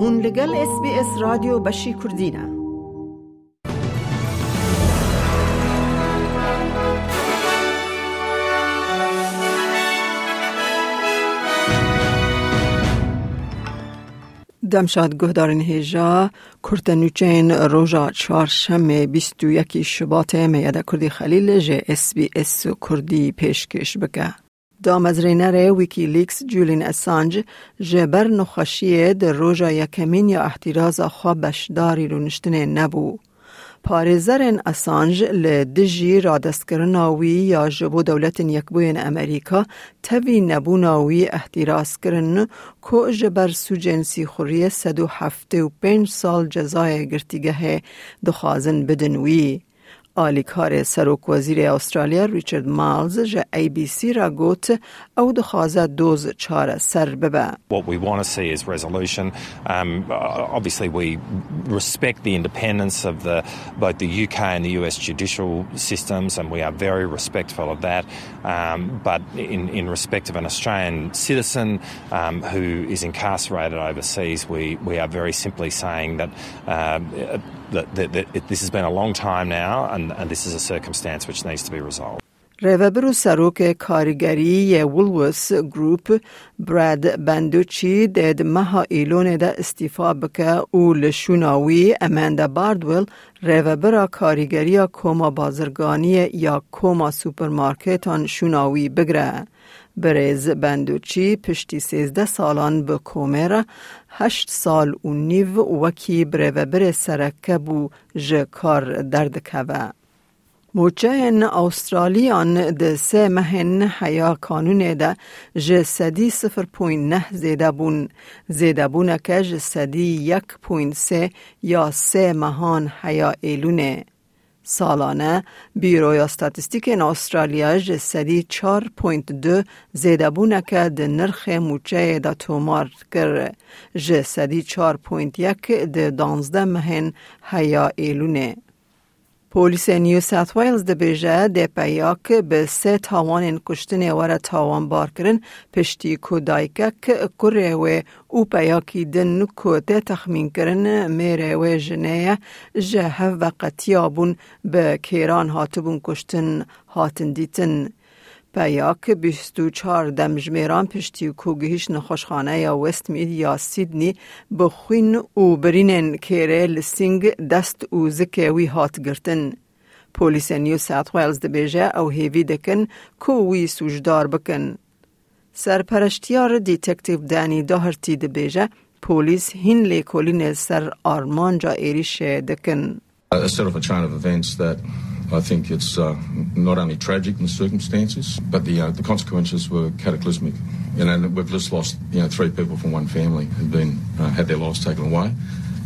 هون لگل اس بی اس رادیو بشی کردینه دمشاد گهدارن هیجا کرتنوچین روژا چهارشنبه بیست و یکی شباط میاده کردی خلیل جه اس بی اس کردی پیشکش بکه. دامزرینر ویکی لیکس جولین اسانج جبر نخشیه در روژا یکمین یا احتراز خواه بشداری رو نشتنه نبو. پارێزەرên ئەسانژ لە دژی ڕادستکردناوی یا ji دەولەتن یەکبووین ئەمریکا تەوی نەبووناوی ئەحتیراسکردن کۆ ji سوجên sîxuriye sed û heftê û pênc sal cezayê girtîgehê dixwazin bidin wî. آلیکار سروک وزیر استرالیا ریچارد مالز جه ای بی سی را گوت او دخوازه دوز چاره سر ببه. What we want to see is resolution. Um, obviously we respect the independence of the, both the UK and the US judicial systems and we are very respectful of that. Um, but in, in respect of an Australian citizen um, who is incarcerated overseas, we, we are very simply saying that uh, that, that, that it, this has been a long time now, and, and this is a circumstance which needs to be resolved. ریوبر سروک کارگری وولوس گروپ براد بندوچی دید مها ایلون دا استیفا بکه او لشوناوی اماندا باردویل ریوبر کارگری کوما بازرگانی یا کوما سوپرمارکتان شوناوی بگره. برز بندوچی پشتی سیزده سالان به کومر هشت سال و نیو وکی بره و سرکه بو درد که موچه آسترالیان ده سه مهن حیا کانون ده جه سدی سفر پوین نه زیده بون زیده بونه که جه سدی یک پوین سه یا سه مهان حیا ایلونه. سالانه بیروی استاتستیک این استرالیا جسدی 4.2 زیده بونه که ده نرخ موچه دا تومار کر جسدی 4.1 ده دانزده مهن هیا ایلونه. پولیس نیو ساوت ویلز ده بیجه ده پیاک به سه تاوان کشتن وره تاوان بار کرن پشتی کودایکک کره و او پیاکی دن کو ده تخمین کرن میره و جنه جه هف قطیابون به کیران هاتبون کشتن هاتن دیتن. پیاک بیست و چار دمجمیران پشتی کوگهیش نخوشخانه یا وست مید یا سیدنی بخوین و برینن کره لسینگ دست و زکوی هات گرتن. پولیس نیو ساوت ویلز دبیجه او هیوی دکن کووی سوجدار بکن. سرپرشتیار دیتکتیو دانی داهرتی دبیجه پولیس هین لیکولین سر آرمان جا ایریش دکن. A set of a chain of events that I think it's uh, not only tragic in the circumstances, but the uh, the consequences were cataclysmic. You know, we've just lost you know three people from one family who've been uh, had their lives taken away,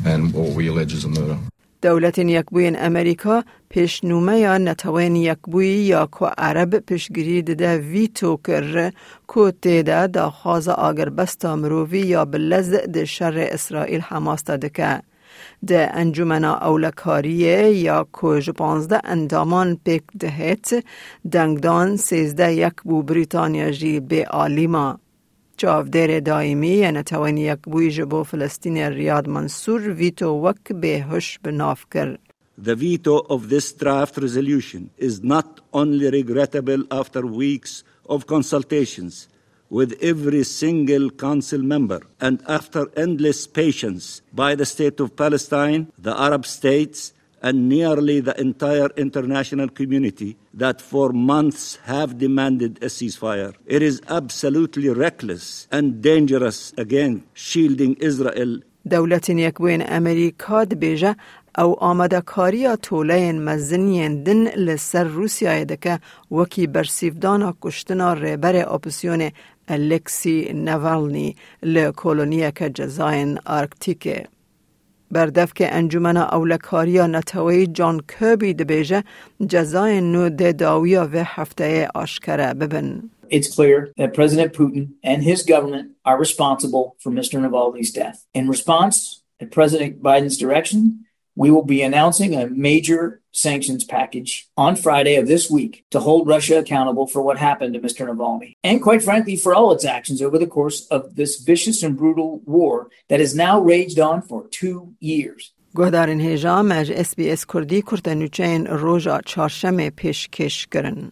and what we allege is a murder. دولت یکبوین امریکا پیشنومه یا نتوین یکبوی یا که عرب پیشگیری ده ویتو کر که تیده دا خواز آگر بستا مرووی یا بلز ده شر اسرائیل حماس ده انجمنا اولکاریه یا کج پانزده اندامان پیک دهت دنگدان سیزده یک بو بریتانیا جی به آلیما. جاودر دائمی یعنی توانی یک بوی جبو فلسطین ریاد منصور ویتو وک به هش بناف کر. The veto of this draft resolution is not only regrettable after weeks of consultations, with every single council member. And after endless patience by the state of Palestine, the Arab states, and nearly the entire international community that for months have demanded a ceasefire. It is absolutely reckless and dangerous again shielding Israel. دولة يكوين أمريكا دبيجة او آمده کاری طوله مزنین دن لسر روسیای دکه وکی برسیفدان کشتنا ریبر اپسیون الکسی نوالنی لکولونیه که جزاین آرکتیکه. بردف که انجمن اولکاریا نتوی جان کربی دبیجه جزاین نو داویا و هفته آشکره ببن. It's clear that President Putin and his government are responsible for Mr. Navalny's death. In response, at President Biden's direction, we will be announcing a major sanctions package on Friday of this week to hold Russia accountable for what happened to Mr. Navalny, and quite frankly, for all its actions over the course of this vicious and brutal war that has now raged on for two years. گهدارین هیجا مج اس بی اس کردی کرتنوچین روژا چارشم پیشکش کرن.